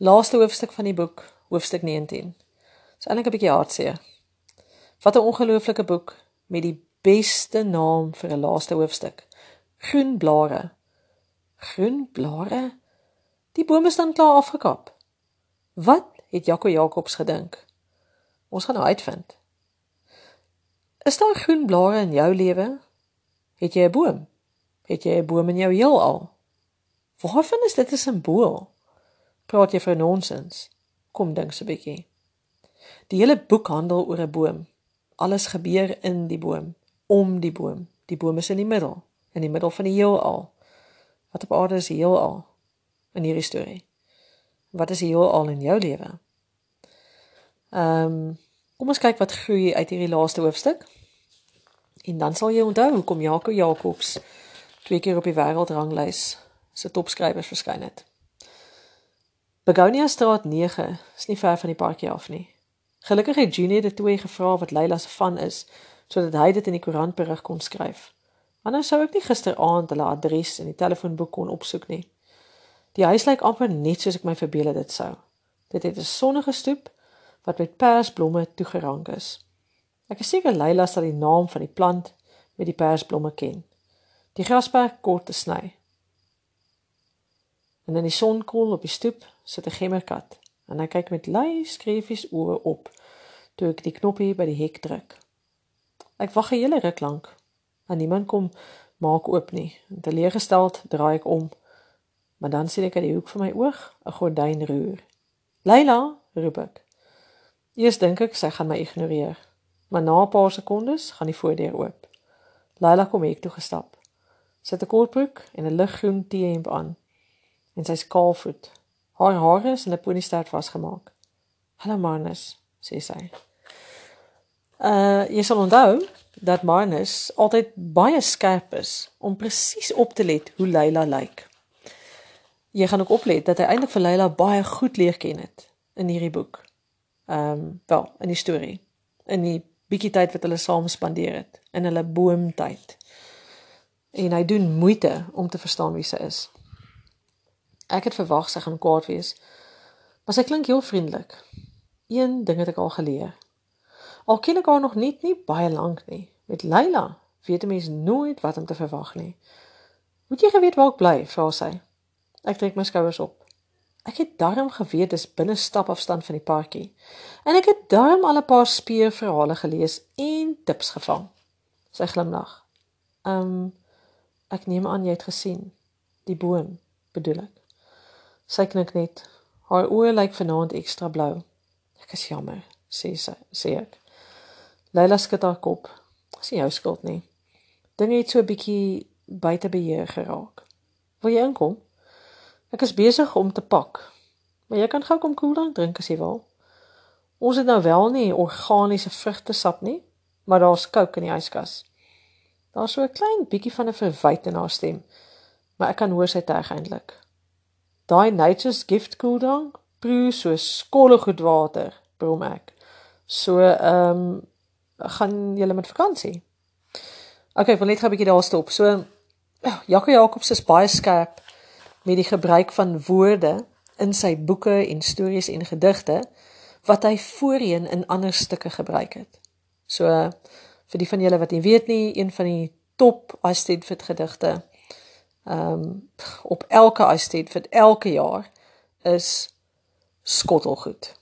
Laaste hoofstuk van die boek, hoofstuk 19. Dis eintlik 'n bietjie hartseer. Wat 'n ongelooflike boek met die beste naam vir 'n laaste hoofstuk. Groen blare. Groen blare? Die bome staan klaar afgekap. Wat het Jaco Jacobs gedink? Ons gaan nou uitvind. Is daar groen blare in jou lewe? Het jy 'n boom? Het jy 'n boom in jou heelal? Waarvan is dit 'n simbool? Praat jy vir nonsens? Kom dink so 'n bietjie. Die hele boek handel oor 'n boom. Alles gebeur in die boom, om die boom. Die boom is in die middel, in die middel van die heelal. Wat op aarde is die heelal in hierdie storie? Wat is die heelal in jou lewe? Ehm, um, kom ons kyk wat groei uit hierdie laaste hoofstuk. En dan sal jy onthou hoekom Jaco Jacobs twee keer op die wêreldranglys se topskrywers verskyn het. Begonia straat 9 is nie ver van die parkie af nie. Gelukkig het Junior dit toe gevra wat Leila se van is sodat hy dit in die koerant berig kon skryf. Anders sou ek nie gisteraand hulle adres in die telefoonboek kon opsoek nie. Die huis lyk amper net soos ek my verbeel het dit sou. Dit het 'n sonnige stoep wat met persblomme toegerank is. Ek is seker Leila sal die naam van die plant met die persblomme ken. Die grasperk kort te sny. En in die sonkoel op die stoep sit 'n gemmerkat en hy kyk met lui skreefies oë op toe ek die knoppie by die hek druk. Ek wag 'n hele ruk lank en niemand kom maak oop nie. Teleeggesteld draai ek om. Maar dan sien ek uit die hoek van my oog 'n gordyn roer. "Leila," roep ek. Eers dink ek sy gaan my ignoreer, maar na 'n paar sekondes gaan die voordeur oop. Leila kom hek toe gestap. Sy het 'n kortbroek en 'n liggroen T-hemp aan en sy skaalvoet. Haar hare is in 'n ponystaart vasgemaak. "Hallo Marnus," sê sy. Uh, jy sal onthou dat Marnus altyd baie skerp is om presies op te let hoe Leila lyk. Jy gaan ook oplet dat hy eintlik vir Leila baie goed leer ken het in hierdie boek. Ehm, um, wel, in die storie. In die bietjie tyd wat hulle saam spandeer het in hulle boomtyd. En hy doen moeite om te verstaan wie sy is. Ek het verwag sy gaan kwaad wees. Maar sy klink heel vriendelik. Een ding het ek al geleer. Al ken ek haar nog net nie baie lank nie. Met Leila weet 'n mens nooit wat om te verwag nie. Moet jy geweet waar ek bly? vra sy. Ek trek my skouers op. Ek het darm geweet dis binne stapafstand van die parkie. En ek het darm al 'n paar speurverhale gelees en tips gevang. Sy glimlag. Ehm um, ek neem aan jy het gesien die boom, bedoel ek. Sy knik net. Haar oë lyk vanaand ekstra blou. Ek is jammer, sê sy, sê ek. Leila skud haar kop. Dis nie jou skuld nie. Dinge het so 'n bietjie buite beheer geraak. Wil jy inkom? Ek is besig om te pak. Maar jy kan gou kom koeldrank drink as jy wil. Ons het nou wel nie organiese vrugtesap nie, maar daar's kook in die yskas. Daar's so 'n klein bietjie van 'n verwyte in haar stem, maar ek kan hoor sy terg eintlik. Daai Nature's Gift koeldrank proe so skolle goed water, brom ek. So, ehm, um, gaan julle met vakansie? OK, wil net gou 'n bietjie daar stop. So, Jaco Jacobs is baie skerp met die gebruik van woorde in sy boeke en stories en gedigte wat hy voorheen in ander stukke gebruik het. So, vir die van julle wat nie weet nie, een van die top Astrid gedigte ehm um, op elke uitsteed vir elke jaar is skottelgoed.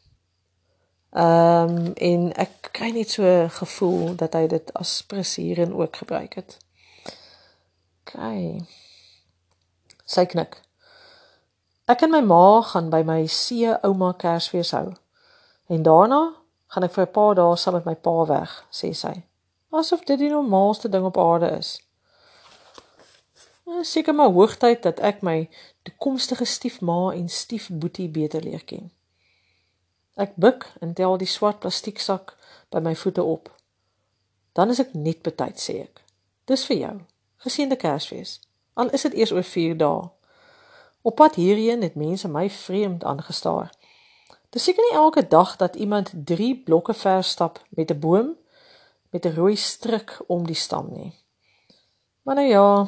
Ehm um, en ek kry net so gevoel dat hy dit as presieren ook gebruik het. OK. Sy knik. Ek en my ma gaan by my see ouma Kersfees hou. En daarna gaan ek vir 'n paar dae saam met my pa weg, sê sy. Asof dit die normaalste ding op aarde is. Eh, seker maar hoogtyd dat ek my toekomstige stiefma en stiefboetie beter leer ken. Ek buig en tel die swart plastieksak by my voete op. Dan is ek net betyd sê ek. Dis vir jou. Geseënde Kersfees. Al is dit eers oor 4 dae. Op pad hierheen het mense my vreemd aangestaar. Dis seker nie elke dag dat iemand 3 blokke ver stap met 'n boom met 'n rooi stryk om die stam nie. Maar nou ja,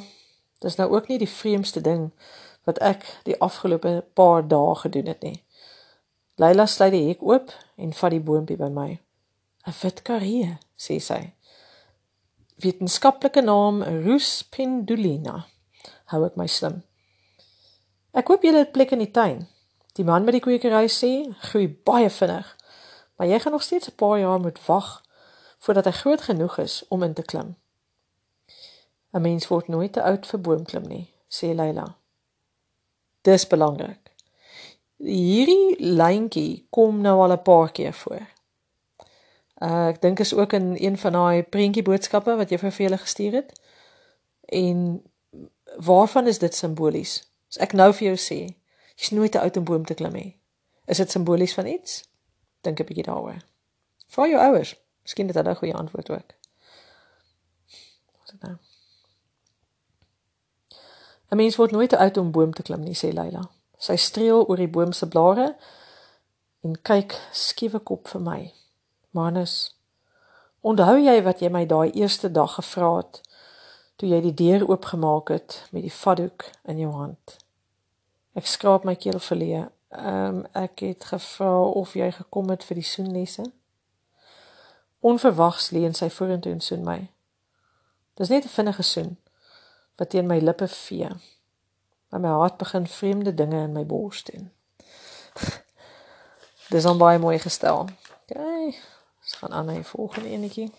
Dis nou ook nie die vreemdste ding wat ek die afgelope paar dae gedoen het nie. Leila sluit die hek oop en vat die boontjie by my. 'n Wit karee, sê sy. Wetenskaplike naam Rus pendulina. Hou ek my slim. Ek hoop jy het plek in die tuin. Die man by die kwekery sê, groei baie vinnig, maar jy gaan nog steeds 'n paar jaar moet wag voordat hy groot genoeg is om in te klim. 'n Mens word nooit te oud vir boomklim nie, sê Leila. Dis belangrik. Hierdie lyntjie kom nou al 'n paar keer voor. Uh, ek dink is ook in een van daai prentjie boodskappe wat jy vir vele gestuur het. En waarvan is dit simbolies? As ek nou vir jou sê, jy's nooit te oud om boom te klim nie. Is dit simbolies van iets? Dink 'n bietjie daaroor. Vra jou ouers. Miskien het hulle 'n goeie antwoord ook. Wat is dit nou? 'n Mens word nooit oud om boom te klim nie, sê Leila. Sy streel oor die boom se blare en kyk skiewe kop vir my. Manus, onthou jy wat jy my daai eerste dag gevra het toe jy die deur oopgemaak het met die vaddoek in jou hand? Ek skraap my keel verleë. Ehm um, ek het gevra of jy gekom het vir die soenlesse. Onverwags leun sy vorentoe en soen my. Dis net 'n vinnige soen wat teen my lippe vee. Maar my hart begin vreemde dinge in my bors doen. Dis on baie mooi gestel. OK. Ons gaan aan na die volgende enetjie.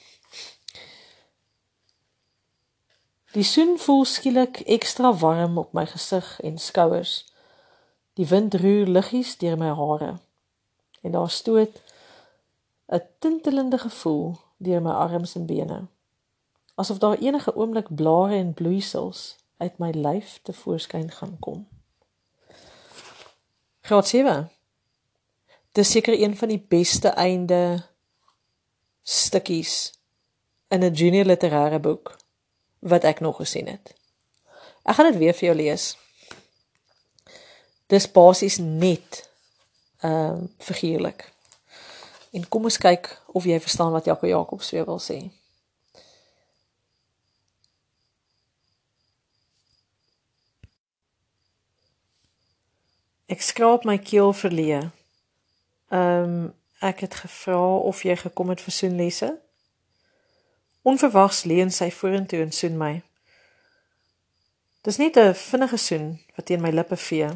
Die son voel skielik ekstra warm op my gesig en skouers. Die wind roer liggies deur my hare. En daar stoot 'n tintelende gevoel deur my arms en bene asof daar enige oomblik blare en bloeisels uit my lyf te voorskyn gaan kom. Graad 7. Dis seker een van die beste einde stukkies in 'n junior literêre boek wat ek nog gesien het. Ek gaan dit weer vir jou lees. Dis basies net ehm uh, figuurlik. En kom ons kyk of jy verstaan wat Jaco Jacobs weer wil sê. Ek skraap my keel verleë. Ehm um, ek het gevra of jy gekom het vir soenlesse. Onverwags leun sy vorentoe en soen my. Dis net 'n vinnige soen wat teen my lippe vee,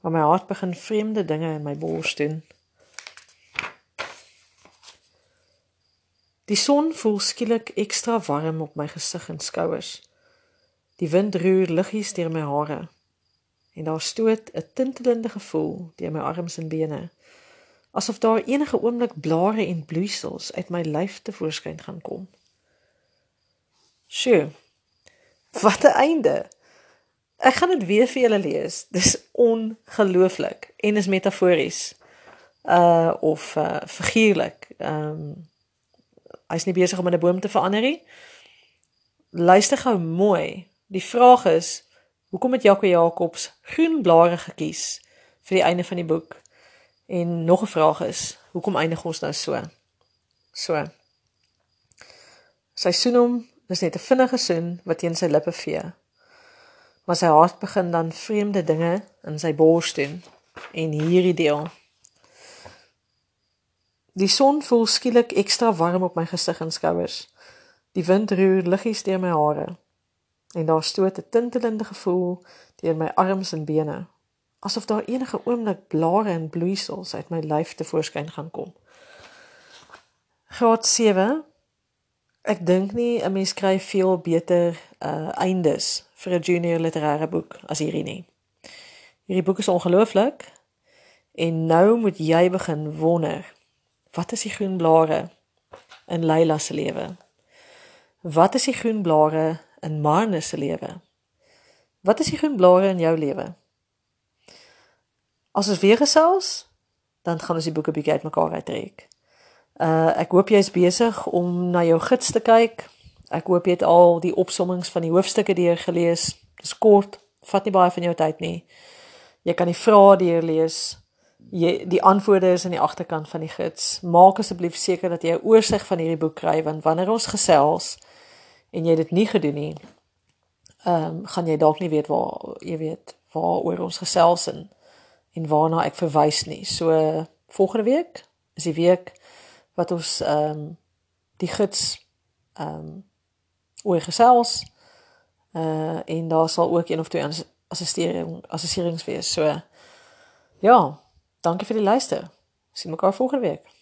maar my hart begin vreemde dinge in my bors doen. Die son voel skielik ekstra warm op my gesig en skouers. Die wind roer liggies deur my hare en daar stoot 'n tintelende gevoel deur my arms en bene asof daar enige oomblik blare en bloeisels uit my lyf te voorskyn gaan kom. Sjoe. Wat 'n einde. Ek gaan dit weer vir julle lees. Dis ongelooflik en is metafories. Uh of uh figuurlik. Ehm um, hy's nie besig om 'n boom te verander nie. Luister gou mooi. Die vraag is Hoekom het Jaco Jacobs groen blare gekies vir die einde van die boek? En nog 'n vraag is, hoekom eindig ons nou so? So. Sy soen hom, dis net 'n vinnige soen wat teen sy lippe vee. Maar sy hart begin dan vreemde dinge in sy bors doen en hierdie deel. Die son voel skielik ekstra warm op my gesig en skouers. Die wind roer liggies deur my hare en daar stoot 'n tintelende gevoel deur my arms en bene asof daar enige oomblik blare en bloeisels uit my lyf te voorskyn gaan kom. Graad 7. Ek dink nie 'n mens kry veel beter uh eindes vir 'n junior literêre boek as hierdie nie. Hierdie boek is ongelooflik en nou moet jy begin wonder. Wat is die groen blare in Leila se lewe? Wat is die groen blare in Marnus se lewe? Wat is die groen blare in jou lewe? As ons weer gesels, dan gaan ons die boeke bietjie uitmekaar uittrek. Uh ek hoop jy is besig om na jou gids te kyk. Ek hoop jy het al die opsommings van die hoofstukke deur gelees. Dis kort, vat nie baie van jou tyd nie. Jy kan die vrae deur lees. Jy die antwoorde is aan die agterkant van die gids. Maak asseblief seker dat jy 'n oorsig van hierdie boek kry want wanneer ons gesels, en jy dit nie gedoen nie, ehm um, gaan jy dalk nie weet waar jy weet waaroor ons gesels in en waarna ek verwys nie. So volgende week is die week wat ons ehm um, die gids ehm um, oor gesels uh en daar sal ook een of twee assistering assesserings wees. So ja, dankie vir die luister. Sien mekaar volgende week.